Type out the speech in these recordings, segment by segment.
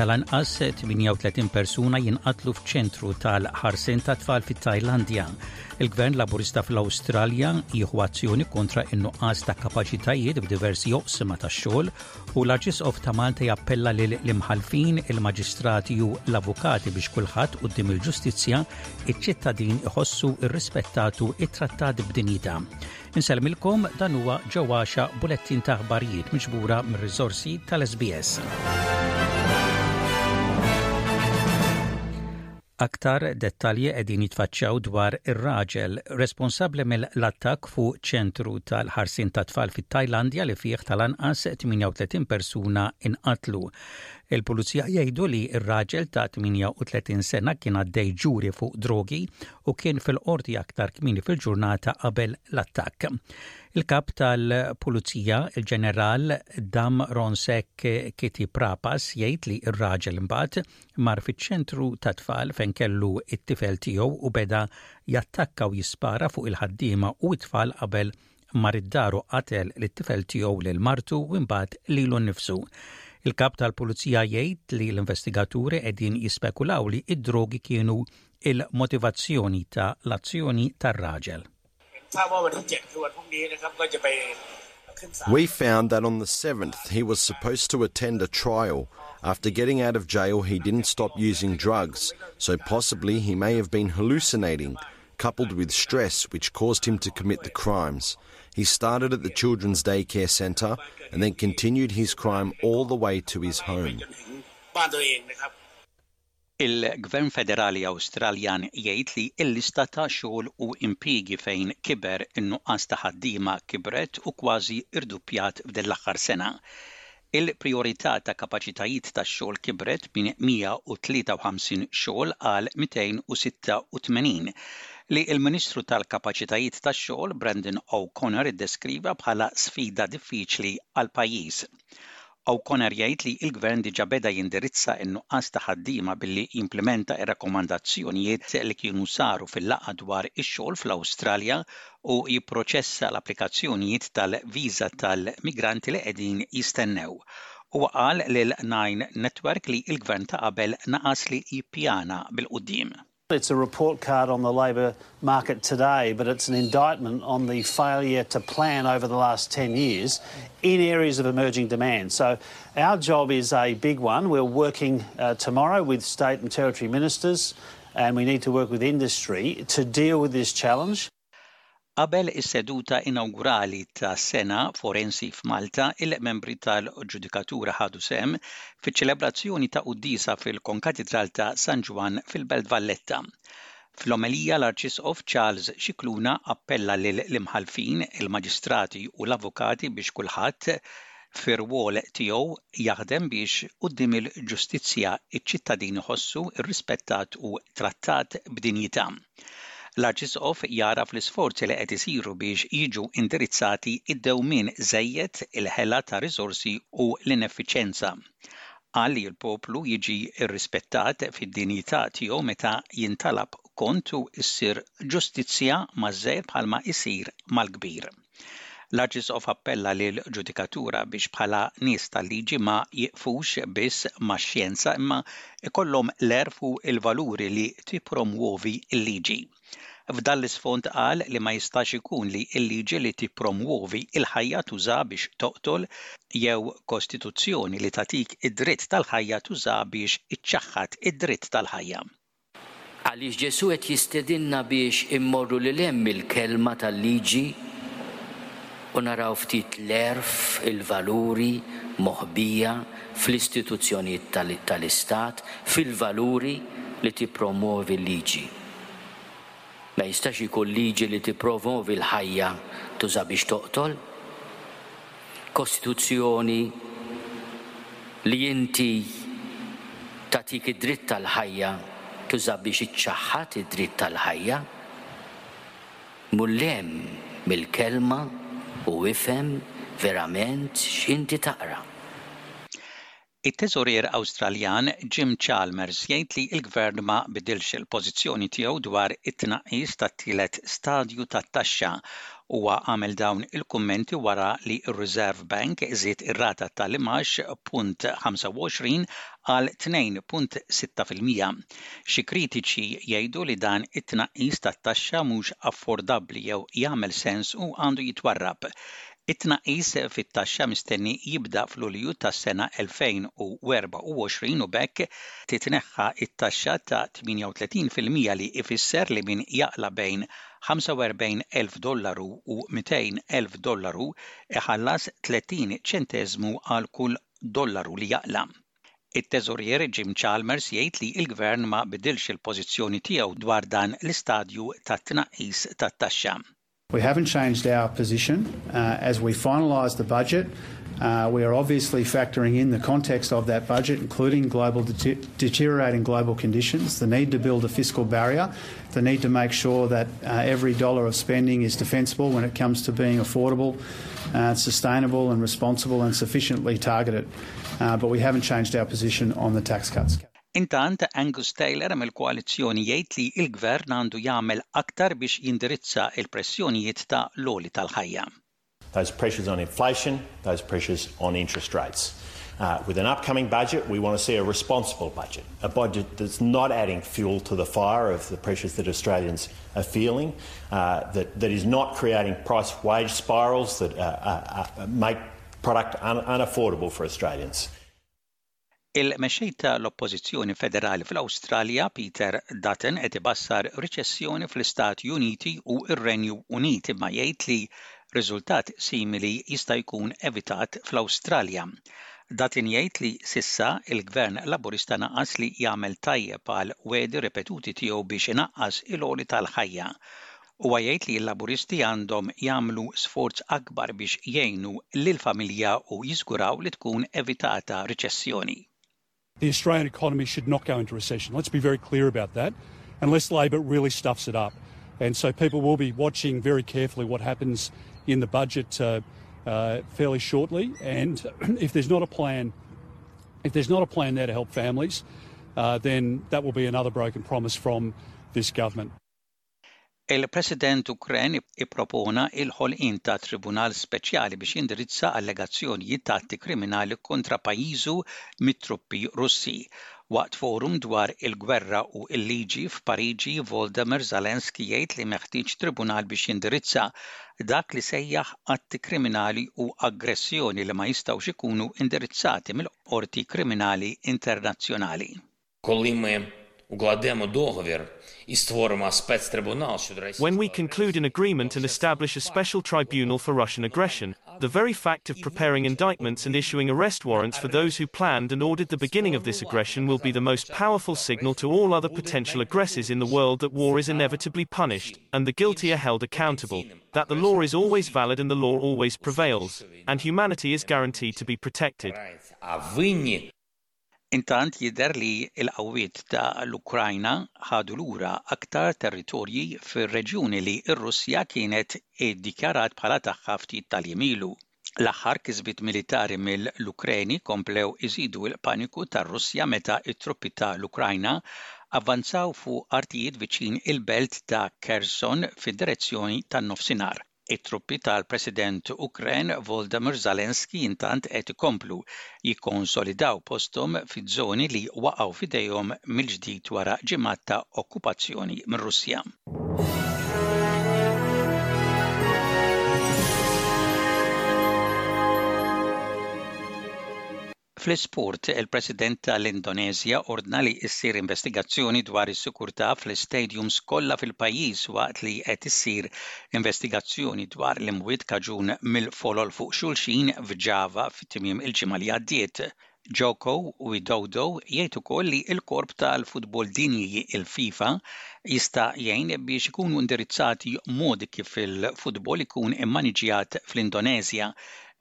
tal-anqas 38 persuna jinqatlu f'ċentru tal-ħarsin ta' tfal fit-Tajlandja. Il-Gvern Laburista fl-Awstralja jieħu azzjoni kontra in-nuqqas ta' kapaċitajiet f'diversi oqsima tax-xogħol U l-Arċisqof ta' Malta jappella lil l-imħallfin, il-maġistrati u l-avukati biex kulħadd quddiem il-ġustizzja, iċ-ċittadin iħossu rrispettatu ittrattat b'dinjità. Insellmilkom dan huwa ġewwaxa bulettin ta' aħbarijiet miġbura mir-riżorsi tal-SBS. Aktar dettalji qegħdin jitfaċċaw dwar ir-raġel responsabbli mill-attakk fuq ċentru tal-ħarsien tat-tfal fit-Tajlandja li fih tal-anqas 38 persuna inqatlu. Il-pulizija jgħidu li r-raġel ta' 38 sena kien għaddej ġuri fuq drogi u kien fil-qorti aktar kmieni fil-ġurnata qabel l-attakk. Il-kap tal-pulizija, il-ġeneral Dam Ronsek Kitty Prapas, jgħid li r-raġel imbagħad Mar fiċ-ċentru tat-tfal fejn kellu t-tifel tiegħu u beda jattakka u jispara fuq il-ħaddiema u t-tfal qabel mar id-dar u qatel lit-tifel tiegħu lil martu u imbagħad lilu nnifsu. Il-Kap tal-Pulizija jgħid li l-investigaturi qegħdin jispekulaw li d-drogi kienu l-motivazzjoni ta' l-azzjoni tar-raġel. We found that on the 7th he was supposed to attend a trial. After getting out of jail, he didn't stop using drugs, so possibly he may have been hallucinating, coupled with stress, which caused him to commit the crimes. He started at the children's daycare centre and then continued his crime all the way to his home. Il-Gvern Federali Awstraljan jgħid li l-lista ta' xogħol u impjiegi fejn kiber in-nuqqas ta' ħaddiema kibret u kważi rduppjat f'din l-aħħar sena. Il-prijorità ta' kapaċitajiet tax-xogħol kibret minn 153 xogħol għal 286, li l-Ministru tal-Kapaċitajiet tax-Xogħol, Brendan O'Connor iddeskriva bħala sfida diffiċli għall-pajjiż. O'Connor jgħid li l-Gvern diġà beda jindirizza n-nuqqas ta' ħaddiema billi jimplimenta r-rakkomandazzjonijiet li kienu saru fil-laqgħa dwar ix-xogħol fl-Awstralja u jipproċessa l-applikazzjonijiet tal-viża tal-migranti li qegħdin jistennew. Huwa qal lil Nine Network li l-Gvern ta' qabel naqas li jippjana bil-quddiem. It's a report card on the labour market today, but it's an indictment on the failure to plan over the last 10 years in areas of emerging demand. So, our job is a big one. We're working uh, tomorrow with state and territory ministers, and we need to work with industry to deal with this challenge. Qabel is-seduta inawgurali tas-Sena Forensi f'Malta, il-membri tal-ġudikatura ħadu sehem fiċ-ċelebrazzjoni ta' quddiesa fil-Konkatidral ta' San Ġwann fil-Belt Valletta. Fl-omelija l-Arċisqof Charles Scicluna appella lill-imħallfin, il-maġistrati u l-avukati biex kulħadd, fir-rwol tiegħu, jaħdem biex quddiem il-ġustizzja ċ-ċittadin iħossu rrispettat u trattat b'dinjità. L-Arċisqof jagħraf l-isforzi li qed isiru biex jiġu indirizzati d-dewmien żejjed, il-ħela ta' riżorsi u l-ineffiċjenza. Qal li l-poplu jiġi rrispettat fid-dinjità tiegħu meta jintalab kont u ssir ġustizzja maż-żgħir bħalma isir mal-kbir. L-Arċisqof appella lill-ġudikatura biex bħala nies tal-liġi ma jieqfux biss max-xjenza imma jkollhom l-għerf u l-valuri li tippromwovi l-liġi. F'dan l-isfond qal li ma jistax ikun li l-liġi li tippromwovi l-ħajja tuża biex toqtol jew kostituzzjoni li tagħtik id-dritt tal-ħajja tuża biex iċċaħħad id-dritt tal-ħajja. Għaliex Ġesù qed jistedinna biex immorru lil hemm mill-kelma tal-liġi u naraw ftit l-għerf, il-valuri, moħbija fl-istituzzjonijiet tal-istat, fil-valuri li tippromwovi l-liġi? Ma jistax ikun liġi li tippromwovi l-ħajja tuża biex toqtol? Kostituzzjoni li inti tagħtik id-dritt tal-ħajja tuża biex iċċaħħad id-dritt tal-ħajja? Mullem mill-kelma u ifhem verament x'inti taqra. It-Teżorier Awstraljan Jim Chalmers jgħid li l-Gvern ma bidilx il-pożizzjoni tiegħu dwar it-tnaqqis tat-tielet stadju tat-taxxa. Huwa għamel dawn il-kummenti wara li r-Reserve Bank żied ir-rata tal-imgħax punt 25 għal 2.6 fil-mija. Xi kritiċi jgħidu li dan it-tnaqqis tat-taxxa mhux affordabbli jew jagħmel sens u għandu jitwarrab. It-tnaqqis fit-taxxa mistenni jibda f'Lulju tas-sena 2024 u b'hekk titneħħa t-taxxa ta' 38 fil-mija li jfisser li min jaqla' bejn 45 elf dollaru u 200 elf dollaru jħallas 30 ċenteżmu għal kull dollaru li jaqla'. It-Teżorier Jim Chalmers jgħid li l-Gvern ma bidilx il-pożizzjoni tiegħu dwar dan l-istadju tat-tnaqqis tat-taxxa. We haven't changed our position. Uh, as we finalise the budget, uh, we are obviously factoring in the context of that budget, including global de deteriorating global conditions, the need to build a fiscal barrier, the need to make sure that uh, every dollar of spending is defensible when it comes to being affordable, uh, sustainable and responsible and sufficiently targeted. Uh, but we haven't changed our position on the tax cuts. Intant, Angus Taylor mill-koalizzjoni jgħid li l-Gvern għandu jagħmel aktar biex jindirizza l-pressjonijiet ta' l-għoli tal-ħajja. those pressures on inflation, those pressures on interest rates. With an upcoming budget we want to see a responsible budget, a budget that's not adding fuel to the fire of the pressures that Australians are feeling, that is not creating price wage spirals that make product unaffordable for Australians. Il-Mexxej ta' l-Oppożizzjoni Federali fl-Awstralja, Peter Dutton qed ibassar riċessjoni fl-Istati Uniti u r-Renju Unit imma jgħid li riżultat simili jista' jkun evitat fl-Awstralja. Dutton jgħid li s'issa l-Gvern Laburista naqas li jagħmel tajjeb għal wegħdi ripetuti tiegħu biex inaqqas il-għoli tal-ħajja u għajajt li l-laburisti għandhom jamlu sforz akbar biex jgħinu l-familja u jizguraw li tkun evitata riċessjoni. the Australian economy should not go into recession. Let's be very clear about that, unless Labor really stuffs it up. And so people will be watching very carefully what happens in the budget uh, uh, fairly shortly. And if there's not a plan, if there's not a plan there to help families, uh, then that will be another broken promise from this government. Il-President Ukren ippropona l-ħolqien ta' tribunal speċjali biex jindirizza allegazzjonijiet ta' atti kriminali kontra pajjiżu mit-truppi Russi. Waqt forum dwar il-gwerra u l-liġi f'Pariġi, Volodymyr Zelensky jgħid li meħtieġ tribunal biex jindirizza dak li sejjaħ atti kriminali u aggressjoni li ma jistgħux ikunu indirizzati mill-Qorti Kriminali Internazzjonali. Kolli When we conclude an agreement and establish a special tribunal for Russian aggression, the very fact of preparing indictments and issuing arrest warrants for those who planned and ordered the beginning of this aggression will be the most powerful signal to all other potential aggressors in the world that war is inevitably punished, and the guilty are held accountable, that the law is always valid and the law always prevails, and humanity is guaranteed to be protected. Intant jidher li l-qawwiet ta' l-Ukrajna ħadu lura aktar territorji fir-reġjuni li r-Russja kienet iddikjarat bħala tagħha ftit tal-jiem ilu. L-aħħar kisbiet militari mill-Ukreni komplew iżidu l-paniku tar-Russja meta t-truppi ta' l-Ukrajna avvanzaw fuq artijiet viċin il-belt ta' Kherson fid-direzzjoni tan-Nofsinhar. It-truppi tal-President Ukren Volodymyr Zelensky intant qed ikomplu jikkonsolidaw posthom fiż-żoni li waqgħu f'idejhom mill-ġdid wara ġimgħat ta' okkupazzjoni mir-Russja. Fl-isport, il-President tal-Indoneżja ordna li ssir investigazzjoni dwar is-sikurtà fl-istadiums kollha fil-pajjiż waqt li qed issir investigazzjoni dwar l-imwiet kaġun mill-folol fuq xulxin f'Java fi tmiem il-ġimgħa li għaddiet. Joko Widodo jgħid ukoll li l-korp tal-futbol dinji, il-FIFA, jista' jgħin biex ikunu indirizzati modi kif il-futbol ikun immaniġjat fl-Indoneżja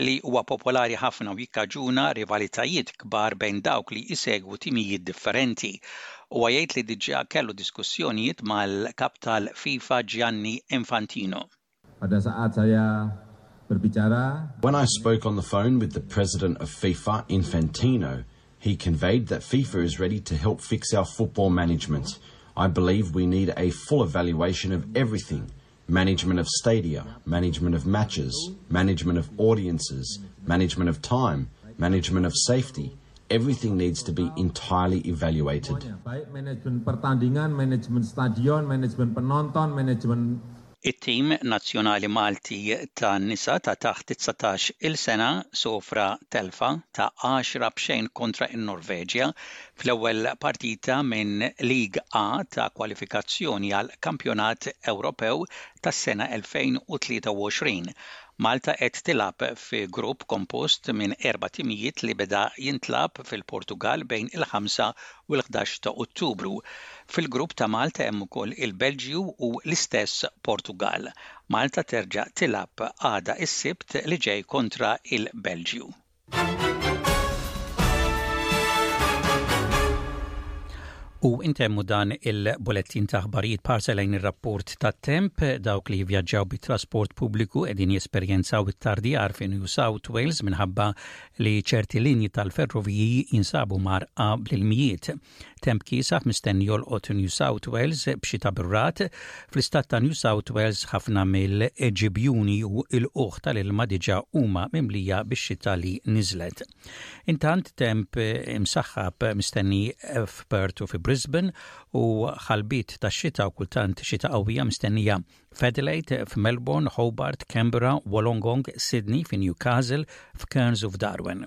li huwa popolari ħafna u jikkaġuna rivalitajiet kbar bejn dawk li jsegwu timijiet differenti. Huwa jgħid li diġà kellu diskussjonijiet mal-Kap tal-FIFA Gianni Infantino. Pada saat saya berbicara. When I spoke on the phone with the President of FIFA, Infantino, he conveyed that FIFA is ready to help fix our football management. I believe we need a full evaluation of everything, management of stadia, management of matches, management of audiences, management of time, management of safety, everything needs to be entirely evaluated. It-tim nazzjonali Malti tan-nisa ta' taħt it-dsatax-il sena sofra telfa ta' għaxra b'xejn kontra n-Norveġja fl-ewwel partita minn League A ta' kwalifikazzjoni għall-Kampjonat Ewropew tas-sena 2023. Malta qed tilgħab fi grupp kompost minn erba' timijiet li beda jintlagħab fil-Portugall bejn il-ħamsa u l-ħdax ta' Ottubru. Fil-grupp ta' Malta hemm ukoll il-Belġju u l-istess Portugall. Malta terġa' tilgħab għada s-Sibt li ġej kontra l-Belġju. U intemmu dan il-bulettin ta' ħbarijiet parsa lejn ir-rapport ta' temp dawk li vjaġġaw bit trasport pubbliku qegħdin jesperjenzaw it-tardi għarfien u South Wales minħabba li ċerti linji tal-ferroviji jinsabu marqa bl-ilmijiet. Temp kiesaħ mistenni jolqot New South Wales b'xi tabirrat. Fl-istat ta' New South Wales ħafna mill-ġibjuni u l-qugħ tal-ilma diġà huma mimlija bix-xita li niżlet. Intant temp imsaħħab mistenni f'Perth u fi Brisbane u ħalbiet tax-xita u kultant xita qawwija mistennija f'Adelaide, f'Melbourne, Hobart, Canberra, Wollongong, Sydney, fi Newcastle, f'Cairns u f'Darwin.